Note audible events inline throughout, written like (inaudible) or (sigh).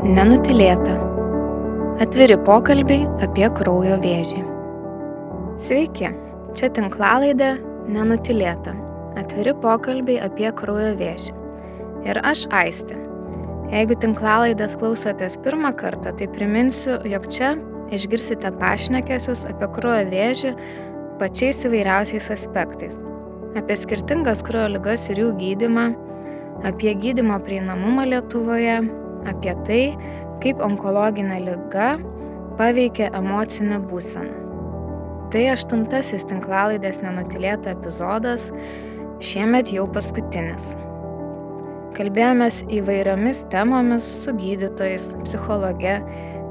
Nenutilėta. Atviri pokalbiai apie kraujo vėžį. Sveiki, čia tinklalaidė Nenutilėta. Atviri pokalbiai apie kraujo vėžį. Ir aš Aistė. Jeigu tinklalaidės klausotės pirmą kartą, tai priminsiu, jog čia išgirsite pašnekesius apie kraujo vėžį pačiais įvairiausiais aspektais. Apie skirtingas kraujo lygas ir jų gydimą, apie gydimo prieinamumą Lietuvoje, apie tai, kaip onkologinė lyga paveikia emocinę būseną. Tai aštuntasis tinklalaidės nenutilėta epizodas, šiemet jau paskutinis. Kalbėjomės įvairiomis temomis su gydytojais, psichologe,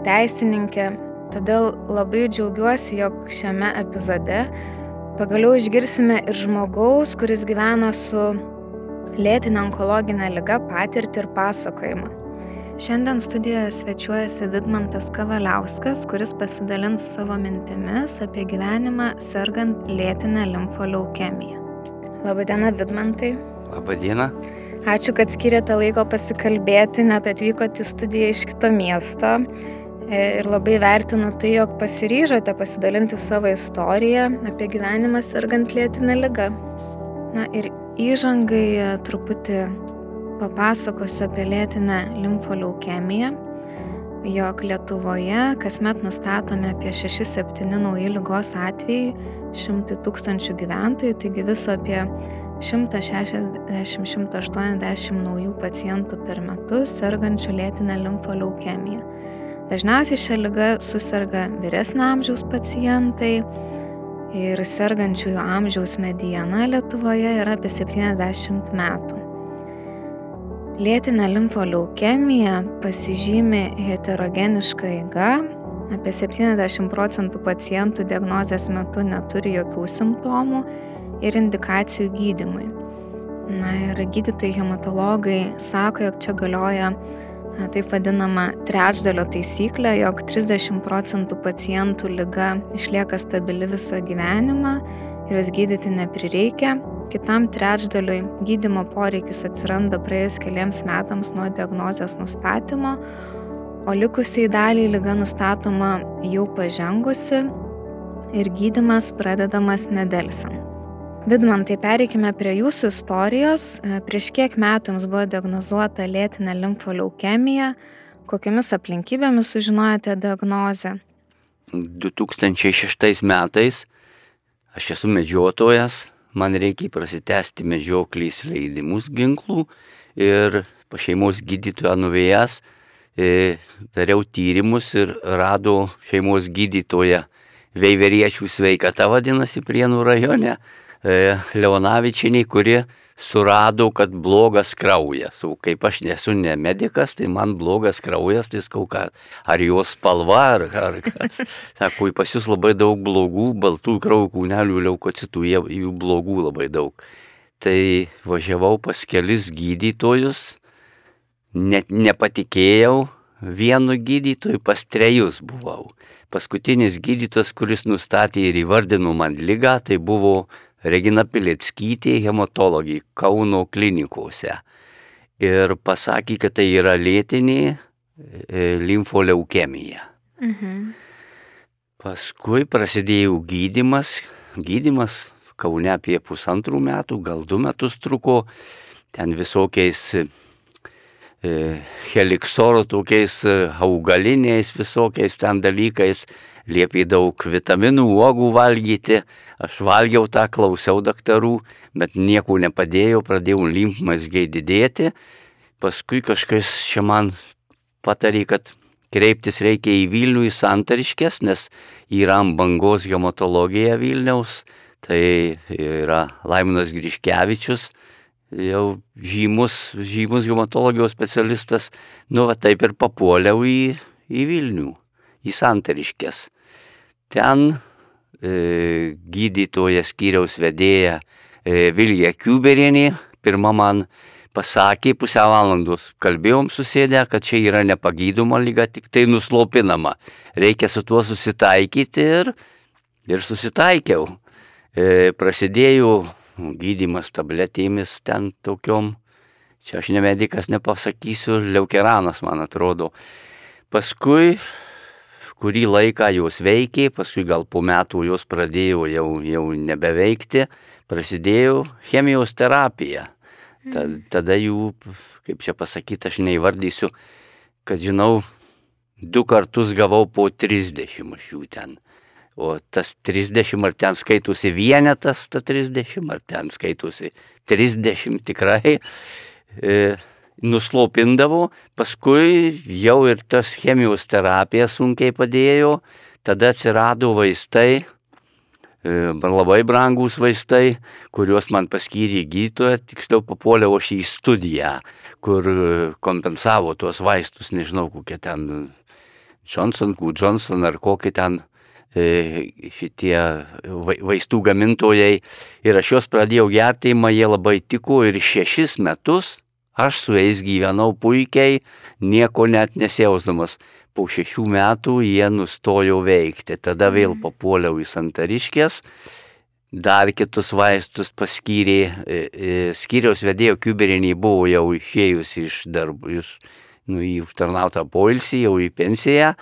teisininkė, todėl labai džiaugiuosi, jog šiame epizode pagaliau išgirsime ir žmogaus, kuris gyvena su lėtinė onkologinė lyga patirtį ir pasakojimą. Šiandien studijoje svečiuojasi Vidmantas Kavaliauskas, kuris pasidalins savo mintimis apie gyvenimą sergant lėtinę limfoleukemiją. Labadiena, Vidmantai. Labadiena. Ačiū, kad skiriate laiko pasikalbėti, net atvykote į studiją iš kito miesto. Ir labai vertinu tai, jog pasiryžote pasidalinti savo istoriją apie gyvenimą sergant lėtinę ligą. Na ir įžangai truputį papasakosiu apie lėtinę limfoleukemiją, jog Lietuvoje kasmet nustatomi apie 6-7 nauji lygos atvejai šimtui tūkstančių gyventojų, taigi viso apie 160-180 naujų pacientų per metus sergančių lėtinę limfoleukemiją. Dažniausiai šią lygą susirga vyresnio amžiaus pacientai ir sergančiųjų amžiaus mediana Lietuvoje yra apie 70 metų. Lėtinė limfoleukemija pasižymi heterogeniška eiga, apie 70 procentų pacientų diagnozės metu neturi jokių simptomų ir indikacijų gydimui. Na ir gydytojai hematologai sako, jog čia galioja taip vadinama trečdalio taisyklė, jog 30 procentų pacientų lyga išlieka stabili visą gyvenimą ir jos gydyti neprireikia, kitam trečdaliui gydimo poreikis atsiranda praėjus keliams metams nuo diagnozijos nustatymo, o likusiai daliai lyga nustatoma jau pažengusi ir gydimas pradedamas nedelsant. Vidmantai, pereikime prie jūsų istorijos. Prieš kiek metų jums buvo diagnozuota lėtinė limfoleukemija, kokiamis aplinkybėmis sužinojote diagnozę? 2006 metais aš esu medžiotojas, man reikia prasitesti medžioklės leidimus ginklų ir pa šeimos gydytoją nuvėjęs e, dariau tyrimus ir rado šeimos gydytoją Veiveriečių sveikata vadinasi Prienų rajone, e, Leonavičiniai, kuri surado, kad blogas kraujas. O kaip aš nesu ne medikas, tai man blogas kraujas, tai skau, ar jos spalva, ar, ar kas. (laughs) Sako, pas jūs labai daug blogų, baltų kraujo kūnelių leukocitų, jų blogų labai daug. Tai važiavau pas kelis gydytojus, net nepatikėjau, vienu gydytoju pas trejus buvau. Paskutinis gydytojas, kuris nustatė ir įvardino man lygą, tai buvo Regina Pileckytė, hematologija Kauno klinikose. Ir pasakė, kad tai yra lėtinė limfoleukemija. Mhm. Paskui prasidėjo gydimas. Gydimas Kaune apie pusantrų metų, gal du metus truko. Ten visokiais heliksoro tokiais augaliniais visokiais ten dalykais, liepė daug vitaminų, uogų valgyti, aš valgiau tą, klausiau daktarų, bet nieko nepadėjo, pradėjau limfmazgiai didėti, paskui kažkas čia man patarė, kad kreiptis reikia į Vilnių, į Santariškės, nes yra bangos hematologija Vilniaus, tai yra Laiminas Griškevičius, jau žymus, žymus hematologijos specialistas, nu va taip ir papuoliau į, į Vilnių, į Santariškės. Ten e, gydytoja skyriaus vedėja e, Vilija Kiuberienė pirmą man pasakė pusę valandos, kalbėjom susėdę, kad čia yra nepagydoma lyga, tik tai nuslopinama. Reikia su tuo susitaikyti ir, ir susitaikiau. E, prasidėjo gydimas tabletėmis ten tokiom čia aš ne medikas nepasakysiu, leukeranas man atrodo. Paskui kurį laiką jos veikė, paskui gal po metų jos pradėjo jau, jau nebeveikti, prasidėjo chemijos terapija. Tad, tada jų, kaip čia pasakyti, aš neįvardysiu, kad žinau, du kartus gavau po 30 iš jų ten. O tas 30 ar ten skaitosi vienetas, ta 30 ar ten skaitosi 30 tikrai. E, nuslopindavo, paskui jau ir tas chemijos terapija sunkiai padėjo, tada atsirado vaistai, e, labai brangus vaistai, kuriuos man paskyrė gydytoja, tiksliau papuoliau aš į studiją, kur e, kompensavo tuos vaistus, nežinau kokie ten Johnson. Johnson ar kokie ten šitie vaistų gamintojai. Ir aš juos pradėjau gerti, man jie labai tiko ir šešis metus Aš su jais gyvenau puikiai, nieko net nesijausdamas. Po šešių metų jie nustojo veikti. Tada vėl mhm. papuoliau į santariškės, dar kitus vaistus paskyrė. E, e, skyriaus vedėjo kiuberinį buvo jau išėjus iš darbų, iš, nu, į užtarnautą poilsį, jau į pensiją.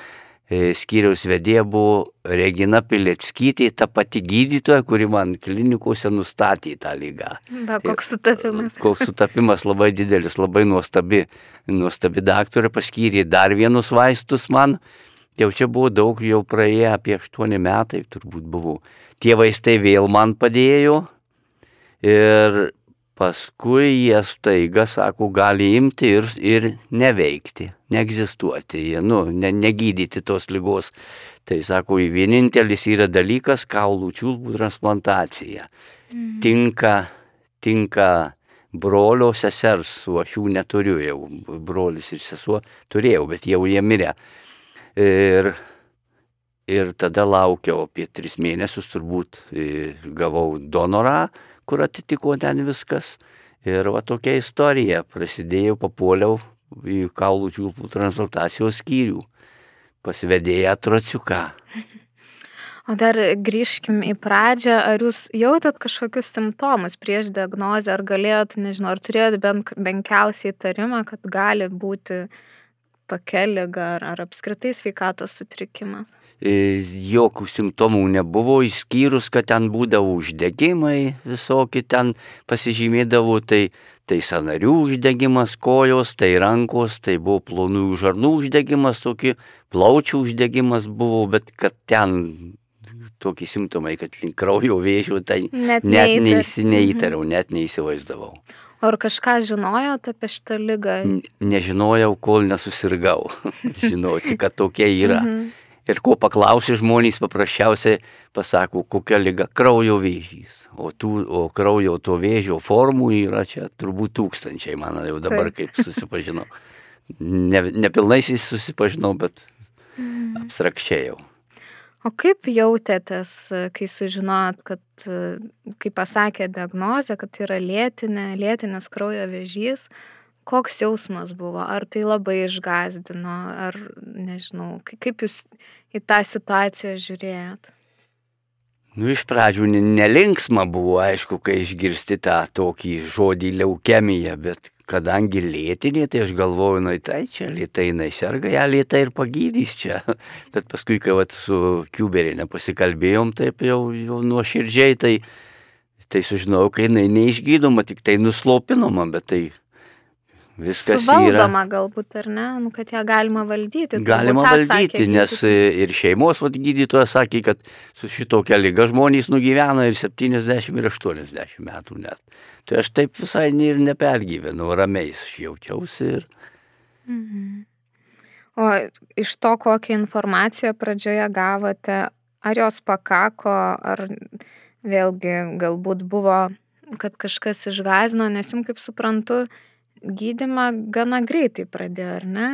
E, skyriaus vedėja buvo Regina Pileckytė, ta pati gydytoja, kuri man klinikose nustatė tą lygą. Be, koks sutapimas. Koks sutapimas labai didelis, labai nuostabi, nuostabi daktarė paskyrė dar vienus vaistus man. Jau čia buvo daug, jau praėję apie 8 metai turbūt buvo. Tie vaistai vėl man padėjo ir Paskui jie staiga, sako, gali imti ir, ir neveikti, neegzistuoti, nu, ne, negydyti tos lygos. Tai sako, vienintelis yra dalykas - kaulų čiulpų transplantacija. Mm. Tinka, tinka brolio sesers, o aš jų neturiu jau, brolis ir sesuo turėjau, bet jau jie mirė. Ir, ir tada laukiau apie tris mėnesius, turbūt gavau donorą kur atitiko ten viskas. Ir va tokia istorija prasidėjo, papuoliau į kaulų čiulpų transplantacijos skyrių, pasivedėję trociuką. O dar grįžkim į pradžią, ar jūs jautėt kažkokius simptomus prieš diagnozę, ar galėjot, nežinau, ar turėjot bent menkiausiai įtarimą, kad gali būti tokia lyga ar, ar apskritai sveikatos sutrikimas? E, jokių simptomų nebuvo, išskyrus, kad ten būdavo uždegimai, visokie ten pasižymėdavo, tai, tai sanarių uždegimas, kojos, tai rankos, tai buvo plonų žarnų uždegimas, tokį plaučių uždegimas buvo, bet kad ten tokie simptomai, kad link kraujo vėžio, tai net, net neįsi, neįtariau, mhm. net neįsivaizdavau. Ar kažką žinojot apie šitą lygą? Nežinojau, kol nesusirgau. (laughs) Žinau, tik kad tokia yra. Ir ko paklausi žmonės paprasčiausiai pasako, kokia lyga - kraujo vėžys. O, tų, o kraujo to vėžio formų yra čia turbūt tūkstančiai, man jau dabar, kai susipažinau. Ne, nepilnaisiais susipažinau, bet mm. abstrakčiai jau. O kaip jautėtės, kai sužinojot, kad, kai pasakė diagnozę, kad tai yra lėtinė, lėtinis kraujo vėžys, koks jausmas buvo? Ar tai labai išgazdino, ar nežinau, kaip jūs į tą situaciją žiūrėjot? Nu, iš pradžių nelinksma buvo, aišku, kai išgirsti tą tokį žodį leukemija, bet kadangi lėtinė, tai aš galvoju, nu, tai čia lietai jinai serga, ją lietai ir pagydys čia. (laughs) Bet paskui, kai vat, su Kiuberinė pasikalbėjom, taip jau, jau nuoširdžiai, tai, tai sužinojau, kai jinai neišgydoma, tik tai nuslopinoma, bet tai viskas Suvaldoma yra. galbūt, ar ne, nu, kad ją galima valdyti. Galima valdyti, nes ir šeimos vat, gydytojas sakė, kad su šitokia lyga žmonės nugyvena ir 70 ir 80 metų net. Tai aš taip visai ir nepergyvenu, ramiai aš jaučiausi ir... Mhm. O iš to, kokią informaciją pradžioje gavote, ar jos pakako, ar vėlgi galbūt buvo, kad kažkas išgazino, nes jums, kaip suprantu, gydymą gana greitai pradėjo, ar ne?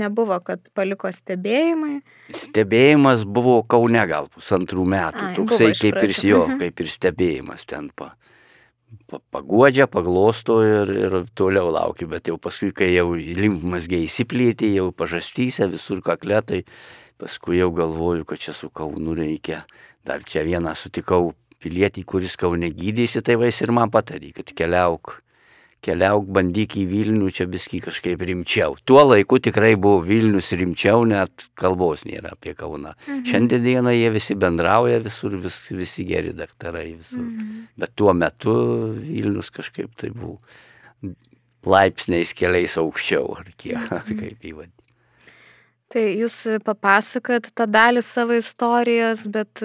Nebuvo, kad paliko stebėjimai. Stebėjimas buvo Kaune gal pusantrų metų, Ai, toksai kaip ir jo, mhm. kaip ir stebėjimas ten pa, pa, paguodžia, paglosto ir, ir toliau laukia, bet jau paskui, kai jau limfmasgiai įsiplėtė, jau pažastysia visur kakletai, paskui jau galvoju, kad čia su Kaunu reikia. Dar čia vieną sutikau pilietį, kuris Kaune gydėsi, tai vais ir man patarė, kad keliauk keliauk, bandyk į Vilnių, čia viski kažkaip rimčiau. Tuo laiku tikrai buvo Vilnius rimčiau, net kalbos nėra apie Kauną. Mhm. Šiandieną jie visi bendrauja visur, vis, visi geri daktarai visur. Mhm. Bet tuo metu Vilnius kažkaip tai buvo laipsniais keliais aukščiau, ar kiek, mhm. ar kaip įvadinti. Tai jūs papasakot tą dalį savo istorijos, bet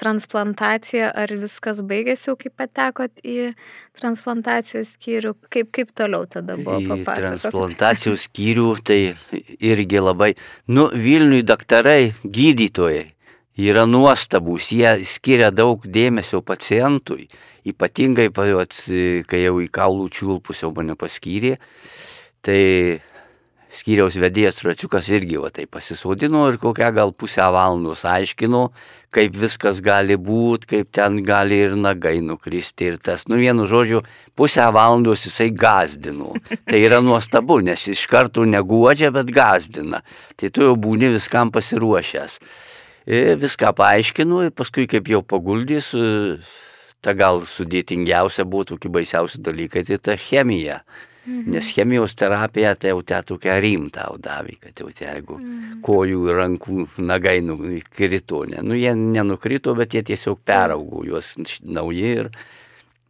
transplantacija, ar viskas baigėsi jau, kai patekot į transplantacijos skyrių, kaip, kaip toliau tada buvo papasakot? Transplantacijos skyrių tai irgi labai, nu Vilniui daktarai, gydytojai yra nuostabus, jie skiria daug dėmesio pacientui, ypatingai, kai jau į kaulų čiulpus jau mane paskyrė, tai skyriaus vedėjas Tračiukas irgi va tai pasisodino ir kokią gal pusę valandos aiškino, kaip viskas gali būti, kaip ten gali ir nagai nukristi ir tas, nu vienu žodžiu, pusę valandos jisai gazdino. (laughs) Tai yra nuostabu, nes iš karto neguodžia, bet gazdina. Tai tu jau būni viskam pasiruošęs. Ir viską paaiškinu ir paskui kaip jau paguldys, ta gal sudėtingiausia būtų, kaip baisiausi dalykai, tai ta chemija. Mhm. Nes chemijos terapija tai jau te tokia rimta davė, kad jau te jeigu mhm. kojų ir rankų nagai nukrito, ne, nu jie nenukrito, bet jie tiesiog peraugo juos nauji ir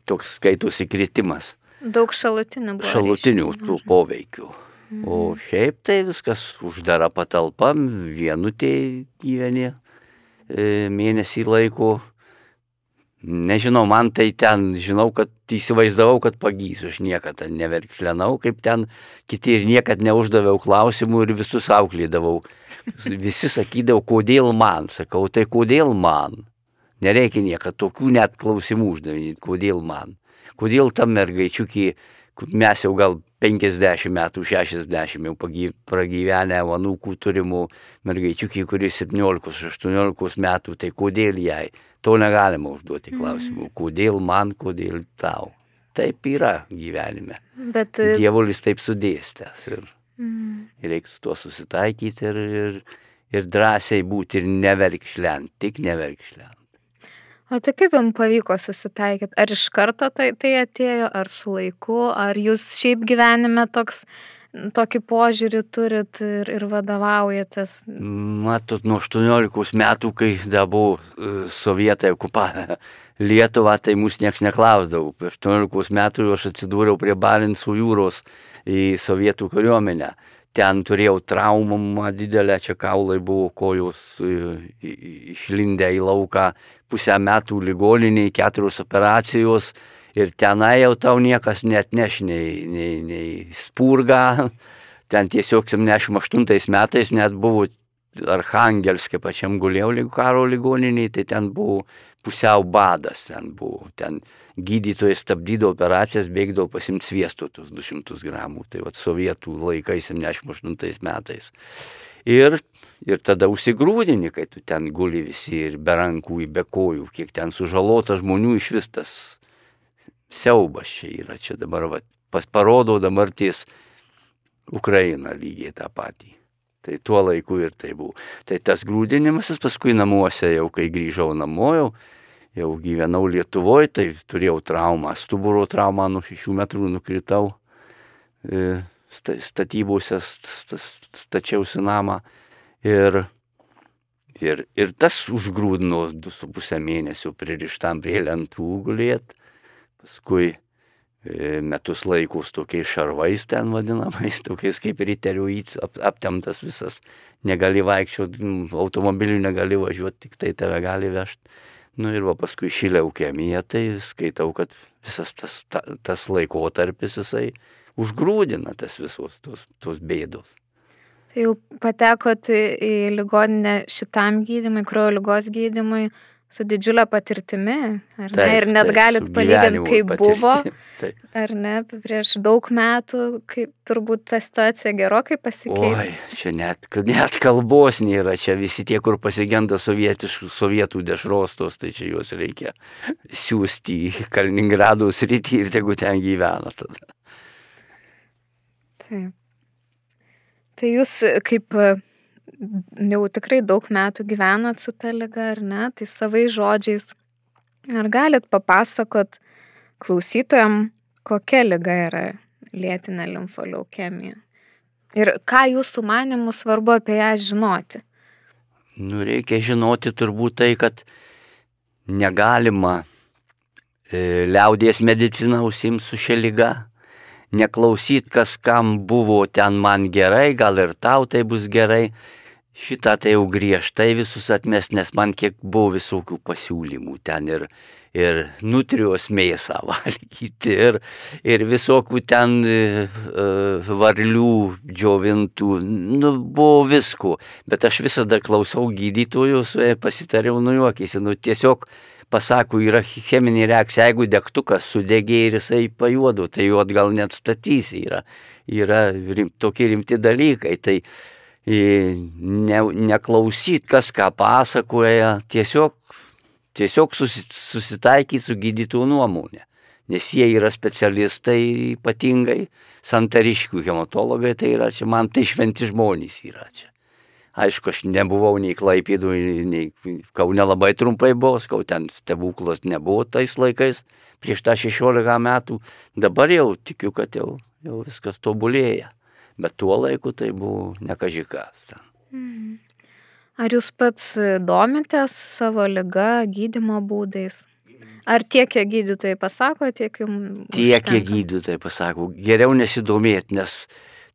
toks skaitosi kritimas. Daug šalutinių buvo. Šalutinių tų mhm. poveikių. Mhm. O šiaip tai viskas uždara patalpa, vienutė gyveni e, mėnesį laiko Nežinau, man tai ten, žinau, kad įsivaizdavau, kad pagysiu, aš niekada neverkšlenau, kaip ten kiti ir niekada neuždaviau klausimų ir visus auklydavau. Visi sakydavo, kodėl man, sakau, tai kodėl man. Nereikia niekada tokių net klausimų uždavinėti, kodėl man. Kodėl tam mergaičiukį, mes jau gal 50 metų, 60 jau pragyvenę anūkų turimų mergaičiukį, kuris 17-18 metų, tai kodėl jai? To negalima užduoti mhm. klausimų. Kodėl man, kodėl tau. Taip yra gyvenime. Bet... E, Dievulis taip sudėstęs ir, mm. ir reikia su tuo susitaikyti ir, ir, ir drąsiai būti ir neverkšlent, tik neverkšlent. O tai kaip jums pavyko susitaikyti? Ar iš karto tai, tai atėjo, ar su laiku, ar jūs šiaip gyvenime toks tokį požiūrį turit ir, ir vadovaujatės? Matot, nuo 18 metų, kai dar buvo e, sovietai okupavę Lietuvą, tai mūsų niekas neklausdavo. Po 18 metų aš atsidūriau prie Barinsų jūros į sovietų kariuomenę. Ten turėjau traumą didelę, čia kaulai buvo kojos e, išlindę į lauką, pusę metų ligoniniai, keturios operacijos ir tenai jau tau niekas net neš nei, nei, nei spurgą. Ten tiesiog 78 metais net buvo Arhangelskė pačiam gulėjau karo ligoniniai, tai ten buvo pusiau badas, ten buvo. Ten gydytojai stabdydavo operacijas, bėgdavo pasimti sviesto tos 200 gramų. Tai vad sovietų laikais 78 metais. Ir, ir tada užsigrūdini, kai tu ten guli visi ir be rankų, be kojų, kiek ten sužalota žmonių iš vis tas siaubas čia yra, čia dabar va, pas parodo dabar ties Ukraina lygiai tą patį. Tai tuo laiku ir tai buvo. Tai tas grūdinimasis paskui namuose, jau kai grįžau namo, jau, jau gyvenau Lietuvoje, tai turėjau traumą, stuburo traumą, nuo šešių metrų nukritau e, statybose, stačiausi namą. Ir, ir, ir tas užgrūdino du su pusę mėnesių pririštam prie lentų gulėt paskui e, metus laikus tokiais šarvais ten vadinamais, (laughs) tokiais kaip riterių ap, aptemtas visas, negali vaikščioti, automobiliu negali važiuoti, tik tai tave gali vežti. Nu ir va paskui šį leukemiją, tai skaitau, kad visas tas, ta, tas laikotarpis jisai užgrūdina tas visos tos, tos bėdos. Tai jau patekot į ligoninę šitam gydimui, kraujo lygos gydimui, su didžiulė patirtimi, ar taip, ne? Ir net taip, galit palyginti, kaip patirti, buvo, (laughs) taip. ar ne, prieš daug metų, kaip turbūt ta situacija gerokai pasikeitė. Oi, čia net, net kalbos nėra, čia visi tie, kur pasigenda sovietų dešrostos, tai čia juos reikia siūsti į Kaliningrado sritį ir tegu ten gyvena tada. Taip. Tai jūs kaip jau tikrai daug metų gyvenat su ta lyga, ar ne, tai savai žodžiais. Ar galit papasakot klausytojam, kokia lyga yra lėtinė limfoleukemija? Ir ką jūsų manimų svarbu apie ją žinoti? Nu, reikia žinoti turbūt tai, kad negalima e, liaudės medicina užsimti su šia lyga, neklausyt, kas kam buvo ten man gerai, gal ir tau tai bus gerai. Šitą tai jau griežtai visus atmes, nes man kiek buvo visokių pasiūlymų ten ir, ir nutrios mėsą (laughs) valgyti, ir, ir visokių ten uh, varlių džiovintų, nu, buvo visko. Bet aš visada klausau gydytojų, su jais pasitariau, nujuokysi, nu tiesiog pasako, yra cheminė reakcija, jeigu degtukas sudegė ir jisai pajuodo, tai jo atgal net statysi, yra, yra rim, tokie rimti dalykai. Tai ne, neklausyt, kas ką pasakoja, tiesiog, tiesiog susitaikyti su gydytojų nuomonė. Nes jie yra specialistai ypatingai, santariškių hematologai, tai yra čia, man tai šventi žmonės yra čia. Aišku, aš nebuvau nei Klaipėdų, nei Kaune labai trumpai buvau, skau ten stebuklos nebuvo tais laikais, prieš tą 16 metų. Dabar jau tikiu, kad jau, jau viskas tobulėja. Bet tuo laiku tai buvo nekažikas. Mhm. Ar jūs pats domitės savo lyga, gydimo būdais? Ar tiek, kiek gydytojai pasako, tiek jums? Tiek, kiek gydytojai pasako. Geriau nesidomėti, nes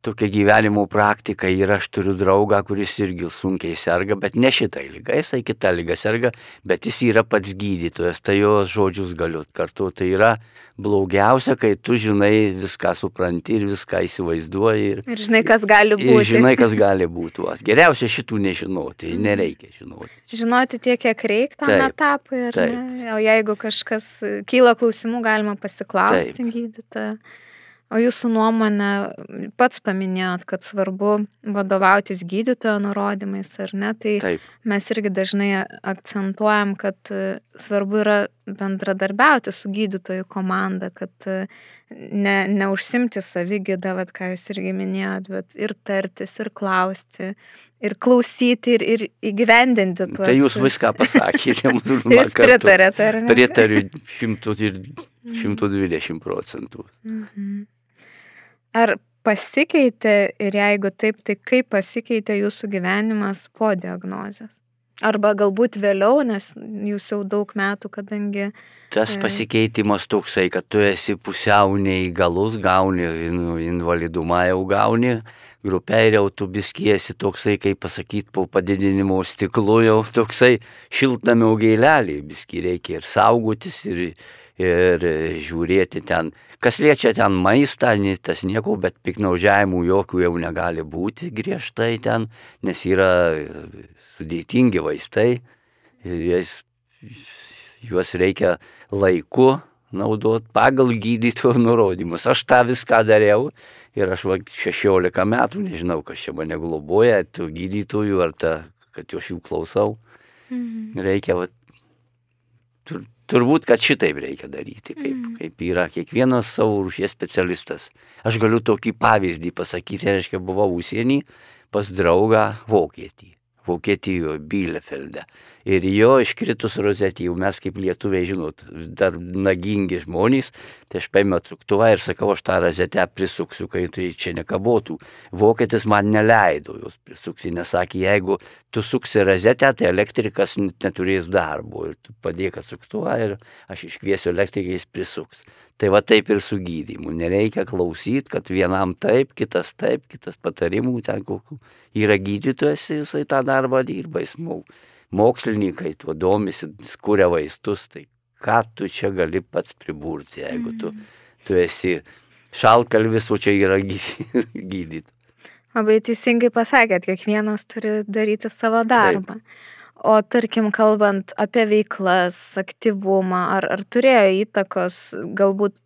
tokia gyvenimo praktika ir aš turiu draugą, kuris irgi sunkiai serga, bet ne šitai lyga, jisai kita lyga serga, bet jis yra pats gydytojas, tai jos žodžius galiu kartu. Tai yra blogiausia, kai tu žinai viską supranti ir viską įsivaizduoji. Ir, ir žinai, kas gali būti. Ir žinai, kas gali būti. Va. Geriausia šitų nežinoti, mhm. nereikia žinoti. Žinoti tiek, kiek reikia tam taip, etapui. O jeigu kažkas kyla klausimų, galima pasiklausti gydytojo. O jūsų nuomonė, pats paminėjot, kad svarbu vadovautis gydytojo nurodymais, ar ne? Tai Taip. mes irgi dažnai akcentuojam, kad e, svarbu yra bendradarbiauti su gydytojų komanda, kad e, ne, neužsimti savygydą, vad ką jūs irgi minėjot, bet ir tartis, ir klausti, ir klausyti, ir, ir įgyvendinti tuos. Tai jūs viską pasakėte, (laughs) mums jūs pritarėte, ar ne? Pritariu 120 procentų. Mhm. Ar pasikeitė ir jeigu taip, tai kaip pasikeitė jūsų gyvenimas po diagnozės? Arba galbūt vėliau, nes jūs jau daug metų, kadangi... Tas e, pasikeitimas toksai, kad tu esi pusiau neįgalus, gauni invalidumą jau gauni, grupė ir jau tu biskiesi toksai, kaip pasakyti, po padidinimo stiklu jau toksai šiltnamio gailelį, biski reikia ir saugotis, ir, ir žiūrėti ten Kas liečia ten maistą, tas nieko, bet piknaudžiavimų jokių jau negali būti griežtai ten, nes yra sudėtingi vaistai jas, juos reikia laiku naudoti pagal gydytojo nurodymus. Aš tą viską dariau ir aš va, 16 metų, nežinau, kas čia mane globoja, tų gydytojų ar ta, kad aš jų klausau. Mhm. Reikia va, Turbūt, kad šitaip reikia daryti, kaip, mm. kaip yra kiekvienas savo rūšies specialistas. Aš galiu tokį pavyzdį pasakyti, reiškia, buvau užsienį pas draugą Vokietį. Vokietijoje, Bielefelde. Ir jo iškritus rozetį, jau mes kaip lietuviai, žinot, dar nagingi žmonės, tai aš paėmiau truktuvą ir sakau, aš tą rozetę prisuksiu, kai tai čia nekabotų. Vokietis man neleido jos prisuksi, nesakė, jeigu tu suksi rozetę, tai elektrikas neturės darbo ir tu padėk atsuktuvą ir aš iškviesiu elektriką, jis prisuks. Tai va taip ir su gydymu. Nereikia klausyti, kad vienam taip, kitas taip, kitas patarimų ten kokių. Yra gydytojas, jisai tą darbą dirba, jis mokslininkai tuo domisi, kuria vaistus, tai ką tu čia gali pats priburti, jeigu tu, mm. tu esi šalkalvis, o čia yra gydyti. Labai teisingai pasakėt, kiekvienas turi daryti savo darbą. Taip. O tarkim, kalbant apie veiklas, aktyvumą, ar, ar turėjo įtakos, galbūt,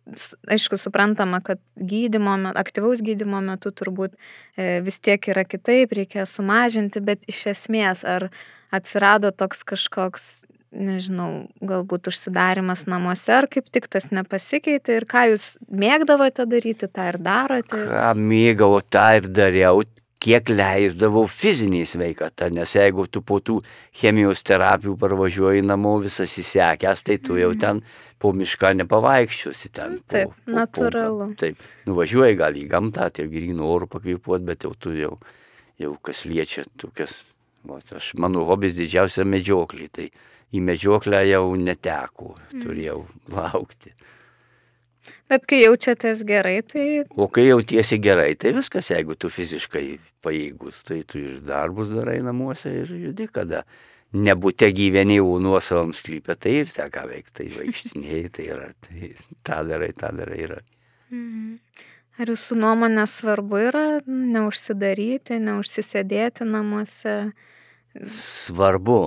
aišku, suprantama, kad gydimo, aktyvaus gydimo metu turbūt e, vis tiek yra kitaip, reikia sumažinti, bet iš esmės, ar atsirado toks kažkoks, nežinau, galbūt užsidarimas namuose, ar kaip tik tas nepasikeitė ir ką jūs mėgdavote daryti, tą ir darote? Ką mėgau, tą ir dariau. Kiek leisdavau fizinį sveikatą, nes jeigu tu po tų chemijos terapijų parvažiuoji namo visas įsekęs, tai tu jau ten po mišką nepavaikščiosi ten. Po, Taip, po, natūralu. Po, taip, nuvažiuoji gal į gamtą, tie grynų orų pakvėpuot, bet jau tu jau, jau kas liečia tokias, va, aš mano hobis didžiausia medžioklė, tai į medžioklę jau neteko, turėjau laukti. Bet kai jaučiatės gerai, tai O kai jautiesi gerai, tai viskas, jeigu tu fiziškai paėgus, tai tu ir darbus darai namuose ir judi, kada nebūte gyveni jau nuosavam sklypę, tai ir tą ką veikti, tai vaikštinėjai, tai yra, tai tą darai, tą darai yra. Mhm. Ar jūsų nuomonė svarbu yra neužsidaryti, neužsisėdėti namuose? Svarbu.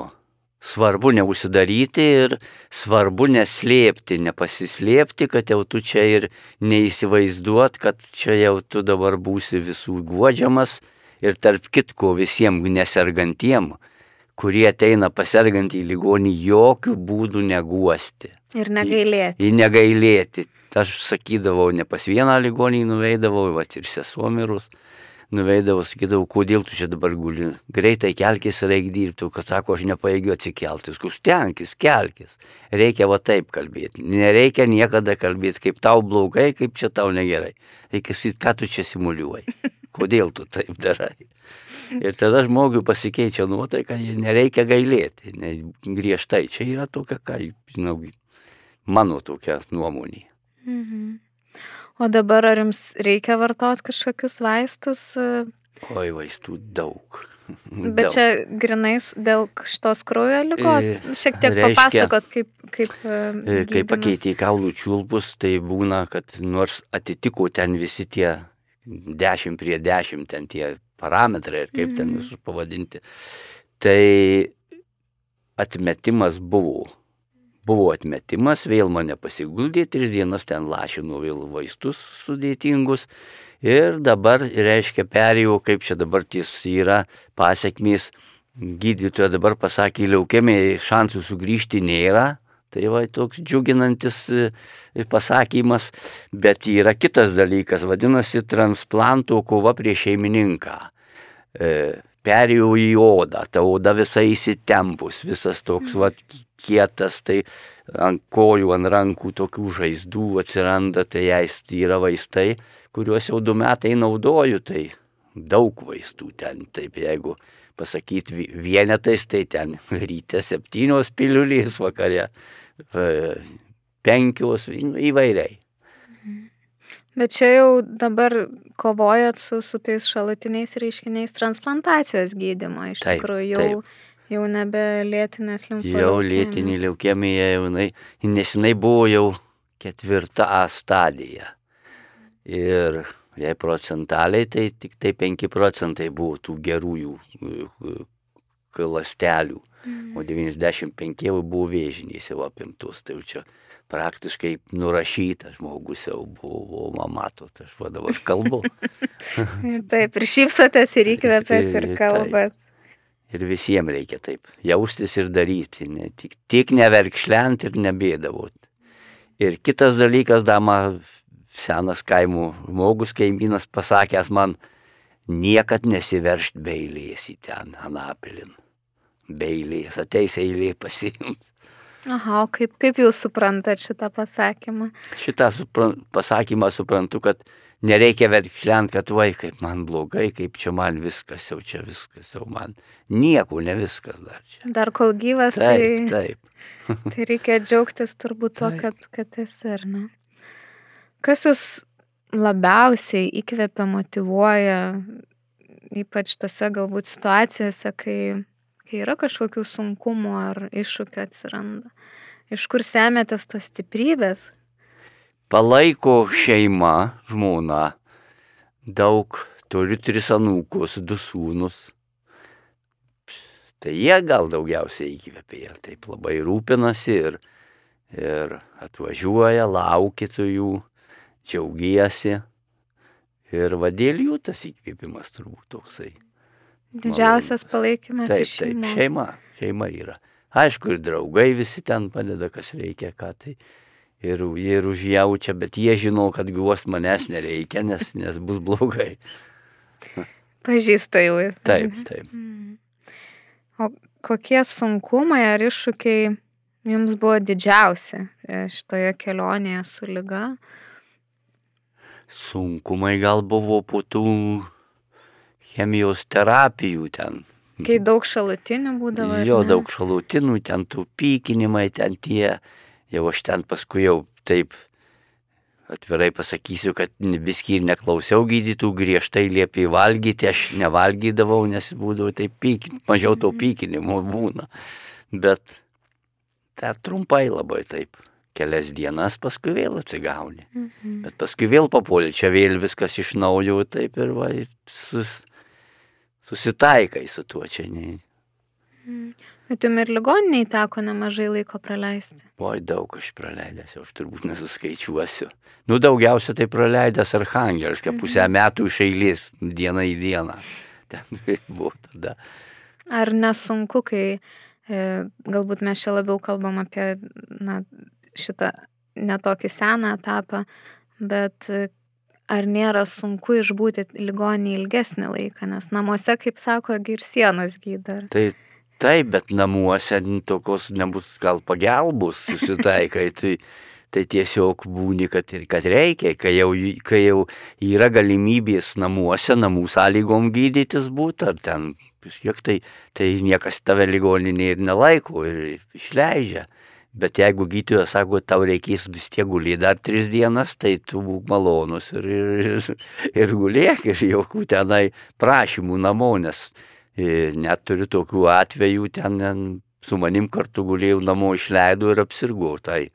Svarbu neužsidaryti ir svarbu neslėpti, nepasislėpti, kad jau tu čia ir neįsivaizduot, kad čia jau tu dabar būsi visų guodžiamas ir tarp kitko visiems nesergantiem, kurie ateina pasergant į ligonį, jokių būdų neguosti. Ir negailėti. Į negailėti. Aš sakydavau, ne pas vieną ligonį nuveidavau, va ir sesuomirus nuveidavau, sakydavau, kodėl tu čia dabar guli, greitai kelkis ir eik dirbti, kad sako, aš nepaėgiu atsikelti, skus tenkis, kelkis, reikia va taip kalbėti, nereikia niekada kalbėti, kaip tau blogai, kaip čia tau negerai, reikia sakyti, ką tu čia simuliuoji, kodėl tu taip darai. Ir tada žmogui pasikeičia nuotaika, nereikia gailėti, ne, griežtai, čia yra tokia, ką, žinau, mano tokia nuomonė. Mhm. O dabar ar jums reikia vartoti kažkokius vaistus? Oi, vaistų daug. (laughs) Bet daug. čia grinais dėl šitos kraujo lygos. E, Šiek tiek reiškia, papasakot, kaip... Kaip, e, kai pakeitė kaulų čiulpus, tai būna, kad nors atitiko ten visi tie 10 prie 10, ten tie parametrai ir kaip ten visus pavadinti, tai atmetimas buvo buvo atmetimas, vėl mane pasiguldė, tris dienas ten lašinau vėl vaistus sudėtingus ir dabar, reiškia, perėjau, kaip čia dabar ties yra pasiekmės, gydytoja dabar pasakė, leukemijai šansų sugrįžti nėra. Tai va toks džiuginantis pasakymas, bet yra kitas dalykas, vadinasi, transplanto kova prieš šeimininką perėjau į odą, ta oda visai įsitempus, visas toks va, kietas, tai ant kojų, ant rankų tokių žaizdų atsiranda, tai jais yra vaistai, kuriuos jau du metai naudoju, tai daug vaistų ten, taip jeigu pasakyti vienetais, tai ten (laughs) ryte septynios piliulės, vakare penkios, įvairiai. Bet čia jau dabar kovojat su, su tais šalutiniais reiškiniais transplantacijos gydymo. Iš Taip, tikrųjų, jau, taip. jau nebe lėtinės limfos. Jau lėtinė leukemija, jau jinai, nes jinai buvo jau ketvirta A stadija. Ir jei procentaliai, tai tik tai 5 procentai buvo tų gerųjų lastelių, o 95 jau buvo vėžiniais jau apimtus. Tai jau čia praktiškai nurašytas žmogus jau buvo, man matot, aš va dabar kalbu. (laughs) taip, ir šypsotės, ir įkvepiat, ir kalbat. Ir visiems reikia taip jaustis ir daryti, ne, tik, tik neverkšlent ir nebėdavot. Ir kitas dalykas, dama, senas kaimų žmogus, kaimynas pasakęs man, niekad nesiveršt beilės į ten, Anapilin. Beilės, ateis eilė pasiimt. Aha, o kaip, kaip jūs suprantat šitą pasakymą? Šitą supran, pasakymą suprantu, kad nereikia verkšlent, kad vai, kaip man blogai, kaip čia man viskas, jau čia viskas, jau man nieko, ne viskas dar čia. Dar kol gyvas, Taip, tai, taip. (laughs) tai reikia džiaugtis turbūt tuo, kad, kad esi, ar ne? Kas jūs labiausiai įkvepia, motivuoja, ypač tose galbūt situacijose, kai, kai yra kažkokių sunkumų ar iššūkių atsiranda? Iš kur semėtės tos stiprybės? Palaiko šeima, žmona, daug, turiu tris anūkus, du sūnus. Tai jie gal daugiausiai įkvėpė, taip labai rūpinasi ir, ir atvažiuoja, laukia tų jų, džiaugiesi. Ir vadėl jų tas įkvėpimas turbūt toksai. Didžiausias palaikymas Taip, taip, šeima, šeima yra. Aišku, ir draugai visi ten padeda, kas reikia, ką tai. Ir, ir užjaučia, bet jie žino, kad guos manęs nereikia, nes, nes bus blogai. Pažįsta jau. Taip, taip. O kokie sunkumai ar iššūkiai jums buvo didžiausi e, šitoje kelionėje su lyga? Sunkumai gal buvo po tų chemijos terapijų ten. Kai daug šalutinių būdavo. Jo, ne? daug šalutinų, ten tų pykinimai, ten tie. Jau aš ten paskui jau taip atvirai pasakysiu, kad viskį ir neklausiau gydytų, griežtai liepė valgyti, aš nevalgydavau, nes būdavo taip pyk, mažiau to pykinimo būna. Bet tą trumpai labai taip. Kelias dienas paskui vėl atsigauni. Mhm. Bet paskui vėl papuolė, čia vėl viskas iš naujo taip ir va, sus, susitaikai su tuo čia. Ne. Bet jums ir ligoniniai teko nemažai laiko praleisti. Oi, daug aš praleidęs, jau aš turbūt nesuskaičiuosiu. Nu, daugiausia tai praleidęs Arhangelską, pusę metų iš eilės, dieną į dieną. (laughs) Ten buvo tada. Ar nesunku, kai e, galbūt mes čia labiau kalbam apie na, šitą netokį seną etapą, bet ar nėra sunku išbūti ligonį ilgesnį laiką, nes namuose, kaip sako, ir sienos gydo. ar- Tai taip, bet namuose tokios nebus gal pagalbos susitaikai. (laughs) Tai, tai tiesiog būni, kad, ir- kad reikia, kai jau, kai jau yra galimybės namuose, namų sąlygom gydytis būti, ar ten kažkiek tai, tai niekas tave ligoninė ir nelaiko ir išleidžia. Bet jeigu gydytojas sako, tau reikės vis tiek gulėti dar tris dienas, tai tu būk malonus ir, ir, ir gulėk ir jokių tenai prašymų namo, nes e, net turiu tokių atvejų, ten su manim kartu gulėjau namo išleidau ir apsirgau tai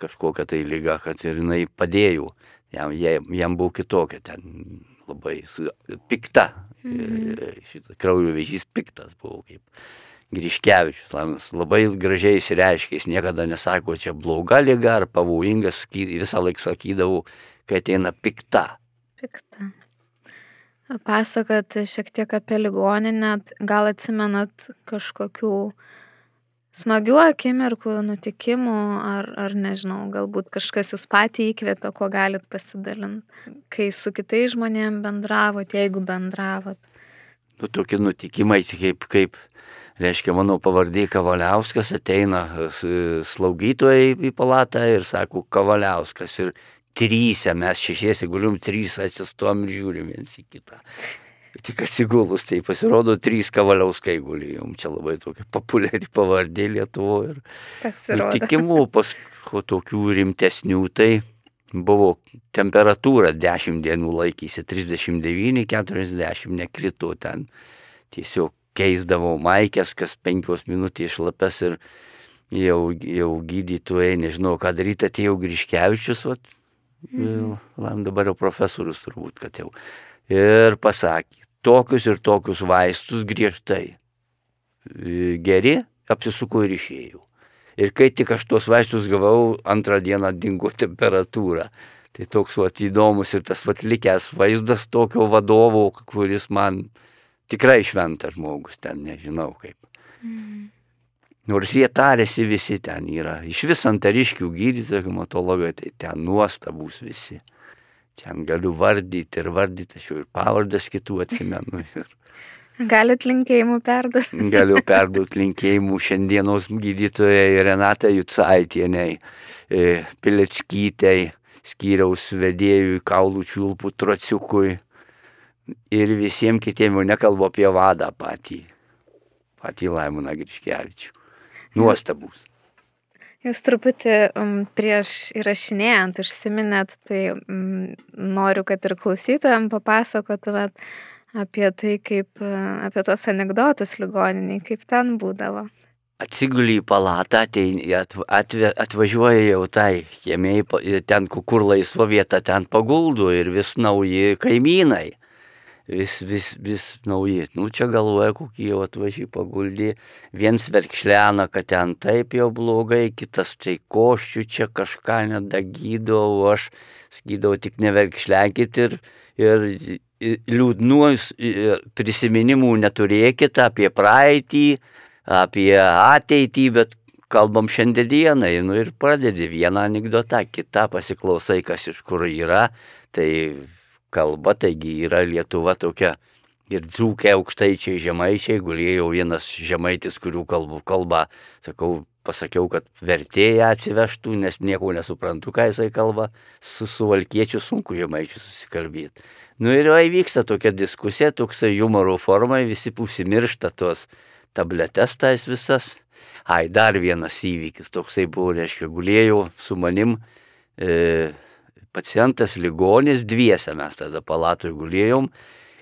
kažkokią tai lygą, kad ir jinai padėjo. Jam, jam, buvo kitokia ten labai pikta. Mhm. Šitą kraujo vėžys piktas buvo kaip. Griškevičius, Lamas, labai gražiai įsireiškia, jis niekada nesako, čia bloga lyga ar pavojingas, visą laiką sakydavau, kai ateina pikta. Pikta. Pasakot šiek tiek apie ligoninę, gal atsimenat kažkokių smagių akimirkų, nutikimų, ar, ar nežinau, galbūt kažkas jūs patį įkvėpė, kuo galit pasidalinti, kai su kitais žmonėmis bendravot, jeigu bendravot. Nu, tokie nutikimai, tai kaip, kaip, reiškia, mano pavardė Kavaliauskas ateina slaugytojai į palatą ir sako Kavaliauskas. Ir trysia, mes šešiesi gulium, trys atsistom ir žiūrim viens į kitą. Tik atsigulus, tai pasirodo, trys Kavaliauskai gulijom. Čia labai tokia populiari pavardė Lietuvoje. Ir Pasirodo. nutikimų paskui tokių rimtesnių, tai buvo temperatūra 10 dienų laikysi, 39-40 nekrito ten. Tiesiog keisdavau maikės, kas 5 minutės šlapes ir jau, jau gydytojai, nežinau, ką daryti, atėjo Griškevičius, vat, mhm. dabar jau profesorius turbūt, kad jau. Ir pasakė, tokius ir tokius vaistus griežtai. E, Geri, apsisuko ir išėjau. Ir kai tik aš tuos vaistus gavau, antrą dieną dingo temperatūra. Tai toks vat, įdomus ir tas vat, likęs vaizdas tokio vadovo, kuris man tikrai šventas žmogus, ten nežinau kaip. Nors jie tarėsi visi ten yra. Iš vis antariškių gydytojų, hematologai, tai ten nuostabus visi. Ten galiu vardyti ir vardyti, aš jau ir pavardas kitų atsimenu. (laughs) Ir Galit linkėjimų perduoti. (laughs) Galiu perduoti linkėjimų šiandienos gydytojai Renatai Jutsaitieniai, e, Pileckytei, skyriaus vedėjui Kaulų Čiulpų Trociukui ir visiems kitiems, jau nekalbu apie vadą patį, patį Laimoną Griškevičių. Nuostabus. Jūs truputį um, prieš įrašinėjant užsiminėt, tai um, noriu, kad ir klausytojams papasakotumėt apie tai, kaip, e, apie tos anegdotus ligoniniai, kaip ten būdavo. Atsiguli į palatą, atv- atve- atvažiuoja jau tai kiemiai, ten, ku- kur laisva vieta, ten paguldo ir vis nauji kaimynai. Vis, vis, vis nauji. Nu, čia galvoja, kokie jau atvažiai paguldė. Viens verkšlena, kad ten taip jau blogai, kitas tai koščių čia kažką nedagydau, aš skydau tik neverkšlenkit ir, ir, ir liūdnų prisiminimų neturėkit apie praeitį, apie ateitį, bet kalbam šiandienai, nu ir pradedi vieną anegdotą, kitą pasiklausai, kas iš kur yra, tai kalba, taigi yra Lietuva tokia ir dzūkiai aukštaičiai, žemaičiai, gulėjo vienas žemaitis, kurių kalbų kalba, sakau, pasakiau, kad vertėją atsivežtų, nes nieko nesuprantu, ką jisai kalba, su suvalkiečiu sunku žemaičiu susikalbėti. Nu ir jau įvyksta tokia diskusija, toksai humoro formai, visi užsimiršta tos tabletes tais visas. Ai, dar vienas įvykis, toksai buvo, reiškia, gulėjau su manim. E, pacientas ligonis, dviese mes tada palatoje gulėjom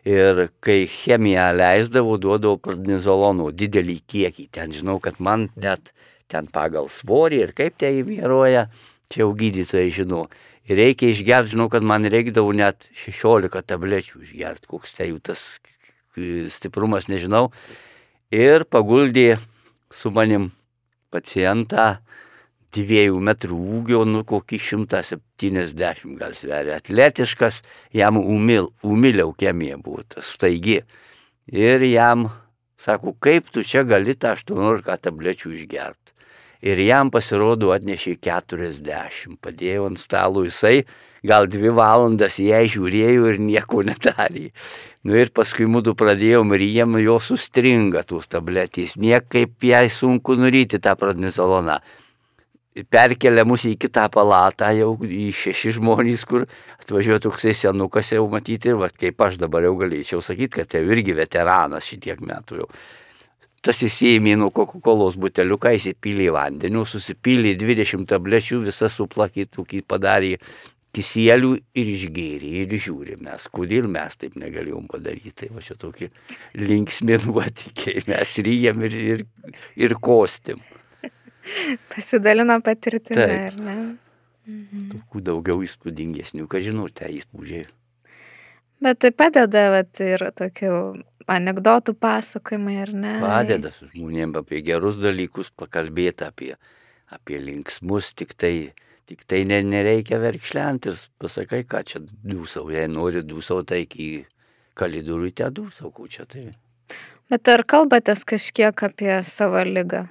ir kai chemiją leisdavau, duodavau pradnizolonų didelį kiekį. Ten žinau, kad man net ten pagal svorį ir kaip tai įvairuoja, čia jau gydytojai žino. Ir reikia išgerti, žinau, kad man reikdavo net 16 tablečių išgerti, koks tai jų tas stiprumas, nežinau. Ir paguldė su manim pacientą dviejų metrų ūgio, nu kokį 170 gal sveria. Atletiškas, jam umil, umiliaukemija buvo, staigi. Ir jam sako, kaip tu čia gali tą 18 tablečių išgerti. Ir jam pasirodo atnešė 40, padėjo ant stalo jisai, gal dvi valandas ją žiūrėjo ir nieko nedarė. Nu ir paskui mūdu pradėjom ir jiem jo sustringa tos tabletės, niekaip jai sunku nuryti tą pradnizoloną perkelia mus į kitą palatą, jau į šeši žmonės, kur atvažiuoja toksai senukas jau matyti, ir va, kaip aš dabar jau galėčiau sakyti, kad tai irgi veteranas šitiek metų jau. Tas įsijėmė nuo Coca-Cola buteliuką, įsipylė vandeniu, susipylė 20 tablečių, visą suplakį, tokį padarė kisėlių ir išgėrė ir žiūri mes, kodėl mes taip negalėjom padaryti. Tai va čia tokie linksmi nuotikiai, mes ryjam ir, ir, ir kostim. (laughs) Pasidalino patirtimi, ar ne? Mhm. Tokių daugiau įspūdingesnių, ką žinau, tai įspūdžiai. Bet tai padeda vat, ir tokių anegdotų pasakojimai, ar ne? Padeda su žmonėm apie gerus dalykus pakalbėti, apie, apie linksmus, tik tai, tik tai ne, nereikia verkšlenti ir pasakai, ką čia dūsau, jei nori dūsau, tai iki kalidų ryte dūsau, ko čia tai. Bet ar kalbatės kažkiek apie savo lygą?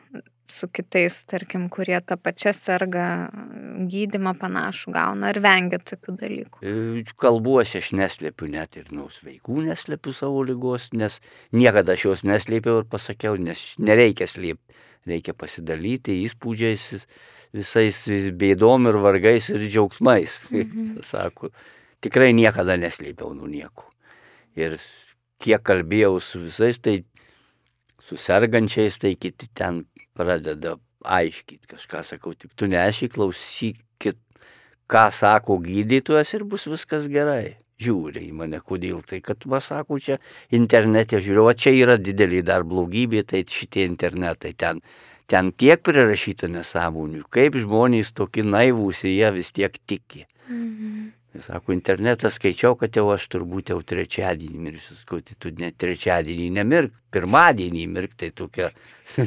Su kitais, tarkim, kurie tą pačią serga, gydimą panašų gauna, ar vengia tokių dalykų? E, kalbuosi aš neslėpiu net ir nuo sveikų neslėpiu savo lygos, nes niekada aš jos neslėpiau ir pasakiau, nes nereikia slėpti, reikia pasidalyti įspūdžiais, visais bėdom ir vargais ir džiaugsmais, (laughs) mhm. sako. Tikrai niekada neslėpiau nuo nieko. Ir kiek kalbėjau su visais, tai su sergančiais, tai kiti ten pradeda aiškyti kažką, sakau, tik tu neaiškiai klausykit, ką sako gydytojas ir bus viskas gerai. Žiūri į mane, kodėl tai, kad man sako, čia internete žiūriu, o čia yra didelį dar blogybė, tai šitie internetai ten, ten tiek prirašyta nesąmonių, kaip žmonės tokie naivūs, jie vis tiek tiki. Mhm. Sako, internetą skaičiau, kad jau aš turbūt jau trečiadienį mirsiu. Sakau, tai tu net trečiadienį nemirk, pirmadienį mirk, tai tokia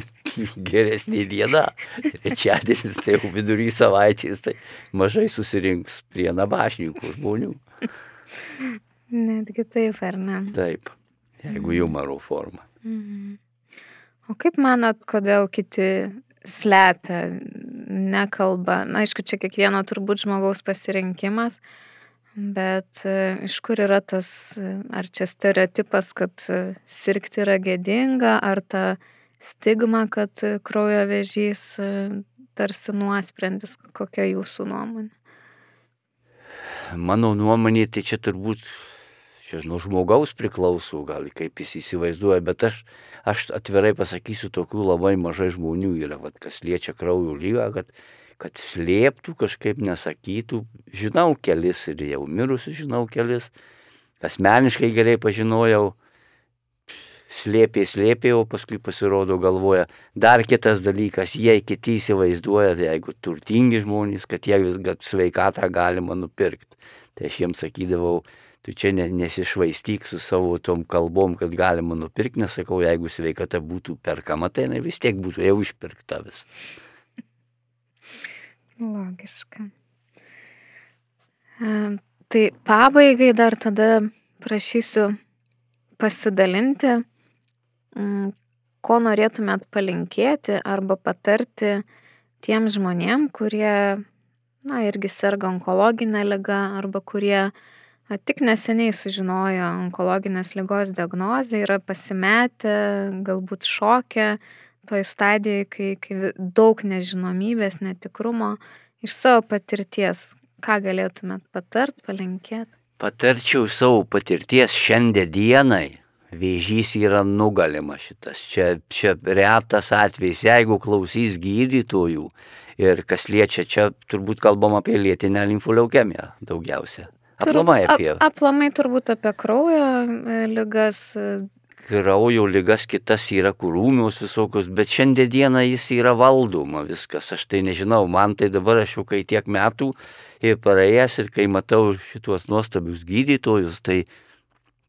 (laughs) geresnė diena. Trečiadienis tai jau vidury savaitės, tai mažai susirinks prie nabašninkų žmonių. Netgi taip, ar ne? Taip, jeigu humoro forma. Mhm. O kaip manat, kodėl kiti slepia, nekalba? Na, aišku, čia kiekvieno turbūt žmogaus pasirinkimas. Bet e, iš kur yra tas, e, ar čia stereotipas, kad e, sirgti yra gėdinga, ar ta stigma, kad kraujo vėžys tarsi nuosprendis, kokia jūsų nuomonė? Mano nuomonė, tai čia turbūt čia nuo žmogaus priklauso, gal kaip jis įsivaizduoja, bet aš, aš atvirai pasakysiu, tokių labai mažai žmonių yra, vat, kas liečia kraujo lygą, kad kad slėptų, kažkaip nesakytų. Žinau kelis ir jau mirusius žinau kelis. Asmeniškai gerai pažinojau, slėpė, slėpė, o paskui pasirodo galvoja. Dar kitas dalykas, jie kiti įsivaizduoja, tai jeigu turtingi žmonės, kad jie vis kad sveikatą galima nupirkti. Tai aš jiems sakydavau, tu čia nesišvaistyk su savo tom kalbom, kad galima nupirkti, nesakau, jeigu sveikata būtų perkama, tai vis tiek būtų jau išpirkta vis. Logiška. Tai pabaigai dar tada prašysiu pasidalinti, mm, ko norėtumėt palinkėti arba patarti tiem žmonėm, kurie, na, irgi serga onkologinę ligą arba kurie tik neseniai sužinojo onkologinės lygos diagnozę, yra pasimetę, galbūt šokę toj stadijai, kai, kai daug nežinomybės, netikrumo iš savo patirties. Ką galėtumėt patart, palinkėti? Patarčiau savo patirties šiandien dienai. Vėžys yra nugalima šitas. Čia, čia retas atvejis, jeigu klausys gydytojų ir kas liečia, čia turbūt kalbam apie lėtinę limfuleukemiją daugiausia. Aplamai apie. Ap, aplamai turbūt apie kraujo e, lygas, kraujo lygas, kitas yra kurūmius visokius, bet šiandien dieną jis yra valdoma viskas. Aš tai nežinau, man tai dabar aš jau kai tiek metų ir praėjęs ir kai matau šituos nuostabius gydytojus, tai,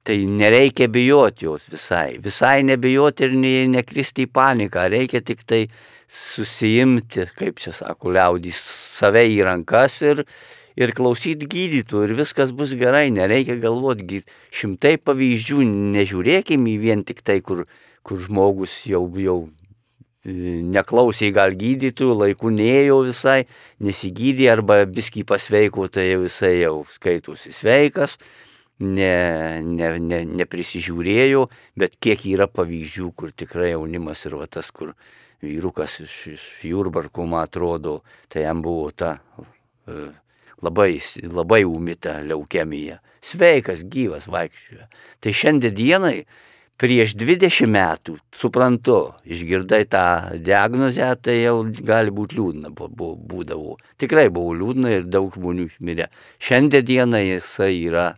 tai nereikia bijoti jos visai. Visai nebijoti ir ne, nekristi į paniką, reikia tik tai susijimti, kaip čia sako, liaudys save į rankas ir, ir klausyti gydytojų ir viskas bus gerai, nereikia galvoti, šimtai pavyzdžių, nežiūrėkime į vien tik tai, kur, kur žmogus jau, jau e, neklausė gal gydytojų, laiku neėjo visai, nesigydė arba biskį pasveiko, tai jau jisai jau skaitosi sveikas, ne, ne, ne, neprisižiūrėjo, bet kiek yra pavyzdžių, kur tikrai jaunimas ir va tas, kur vyrukas iš, iš Jurbarko, man atrodo, tai jam buvo ta uh, labai, labai umita leukemija. Sveikas, gyvas vaikščioja. Tai šiandien dienai prieš 20 metų, suprantu, išgirdai tą diagnozę, tai jau gali būti liūdna būdavo. Tikrai buvo liūdna ir daug žmonių išmirė. Šiandien dienai jisai yra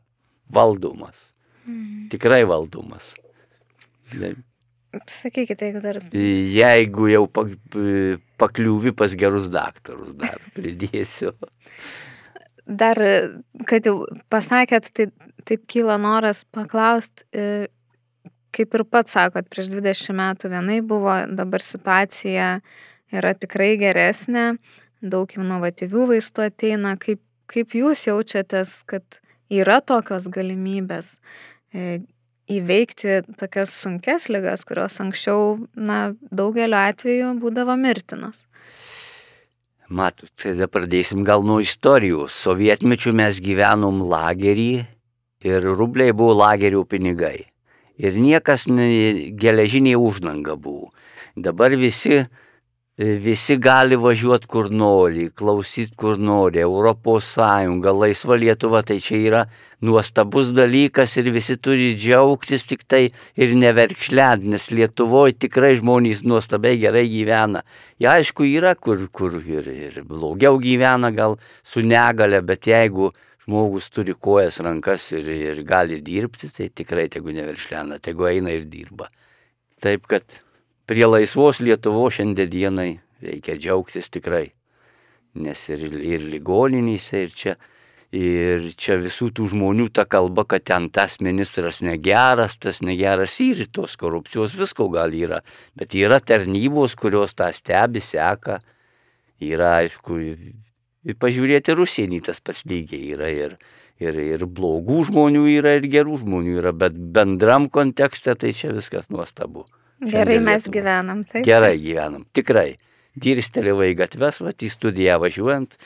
valdomas. Mm. Tikrai valdomas. Sakykite, jeigu dar. Jeigu jau pakliūvi pas gerus daktarus, dar pridėsiu. Dar, kad jau pasakėt, tai taip kyla noras paklausti, e, kaip ir pats sakot, prieš 20 metų vienai buvo, dabar situacija yra tikrai geresnė, daug inovatyvių vaistų ateina. Kaip, kaip jūs jaučiatės, kad yra tokios galimybės e, įveikti tokias sunkes lygas, kurios anksčiau, na, daugeliu atveju būdavo mirtinos? Matot, tada pradėsim gal nuo istorijų. Sovietmečių mes gyvenom lagerį ir rubliai buvo lagerių pinigai. Ir niekas ne, geležinė uždanga buvo. Dabar visi visi gali važiuoti kur nori, klausyti kur nori, Europos Sąjunga, laisva Lietuva, tai čia yra nuostabus dalykas ir visi turi džiaugtis tik tai ir neverkšlent, nes Lietuvoje tikrai žmonės nuostabiai gerai gyvena. Ja, aišku, yra kur, kur ir, ir blogiau gyvena, gal su negale, bet jeigu žmogus turi kojas, rankas ir, ir gali dirbti, tai tikrai tegu neverkšlena, tegu eina ir dirba. Taip kad prie laisvos Lietuvo šiandien dienai reikia džiaugtis tikrai. Nes ir, ir ligoninėse, ir čia, ir čia visų tų žmonių ta kalba, kad ten tas ministras negeras, tas negeras ir tos korupcijos visko gal yra. Bet yra tarnybos, kurios tą stebi, seka. Yra, aišku, ir pažiūrėti Rusienį tas pats lygiai yra. Ir, ir, ir blogų žmonių yra, ir gerų žmonių yra, bet bendram kontekste tai čia viskas nuostabu. Gerai mes gyvenam, taip. Gerai gyvenam, tikrai. Dirstelėjau į gatves, va, į studiją važiuojant,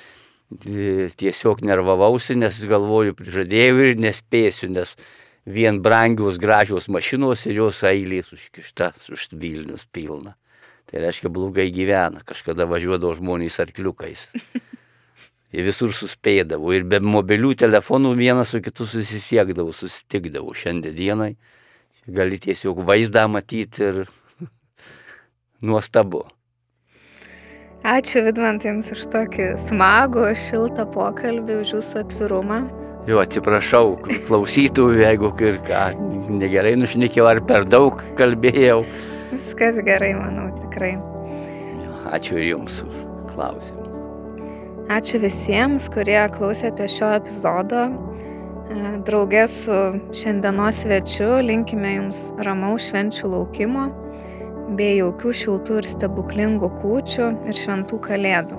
tiesiog nervavausi, nes galvoju, prižadėjau ir nespėsiu, nes vien brangios gražios mašinos ir jos eilės užkišta, už Vilnius pilna. Tai reiškia, blogai gyvena, kažkada važiuodavo žmonės arkliukais. (laughs) Ir visur suspėdavo. Ir be mobilių telefonų vienas su kitu susisiekdavo, susitikdavo šiandien dienai gali tiesiog vaizdą matyti ir (laughs) nuostabu. Ačiū Vidmantai Jums už tokį smagų, šiltą pokalbį, už Jūsų atvirumą. Jo, atsiprašau klausytojų, jeigu ir ką negerai nušnekėjau ar per daug kalbėjau. Viskas gerai, manau, tikrai. Jo, ačiū Jums už klausimus. Ačiū visiems, kurie klausėte šio epizodo. Draugė su šiandienos svečiu linkime Jums ramaus švenčių laukimo, bei jaukių šiltų ir stebuklingų kūčių ir šventų kalėdų.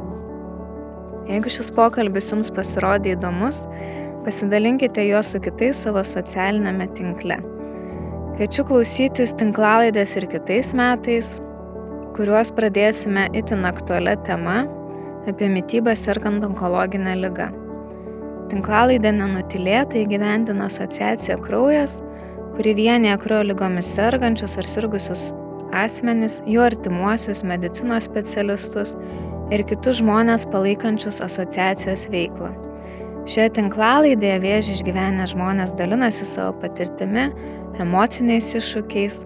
Jeigu šis pokalbis Jums pasirodė įdomus, pasidalinkite juo su kitais savo socialinėme tinkle. Kviečiu klausytis tinklalaidės ir kitais metais, kuriuos pradėsime itin aktualią temą apie mytybą sergant onkologinę ligą. Tinklalaidę nenutilėtai gyvendina asociacija Kraujas, kuri vienyje kraujo lygomis sergančius ar sirgusius asmenis, jų artimuosius, medicinos specialistus ir kitus žmonės palaikančius asociacijos veiklą. Šioje tinklalaidėje vėžį išgyvenę žmonės dalinasi savo patirtimi, emociniais iššūkiais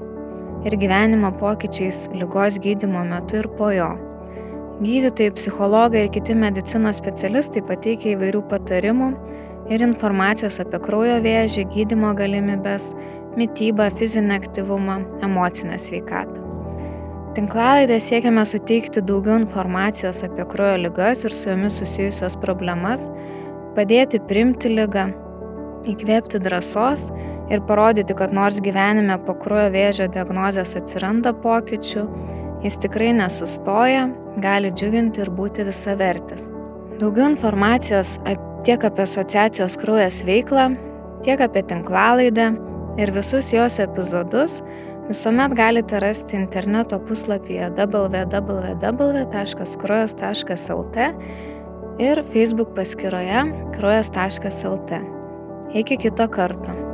ir gyvenimo pokyčiais lygos gydimo metu ir po jo. Gydytojai, psichologai ir kiti medicinos specialistai pateikia įvairių patarimų ir informacijos apie kraujo vėžį, gydimo galimybės, mytybą, fizinį aktyvumą, emocinę sveikatą. Tinklalaidę siekiame suteikti daugiau informacijos apie kraujo lygas ir su jomis susijusios problemas, padėti primti lygą, įkvėpti drąsos ir parodyti, kad nors gyvenime po kraujo vėžio diagnozės atsiranda pokyčių, jis tikrai nesustoja, gali džiuginti ir būti visavertis. Daugiau informacijos tiek apie asociacijos kraujas veiklą, tiek apie tinklalaidę ir visus jos epizodus visuomet galite rasti interneto puslapyje www.kruojas.lt ir Facebook paskyroje kruojas.lt. Iki kito karto.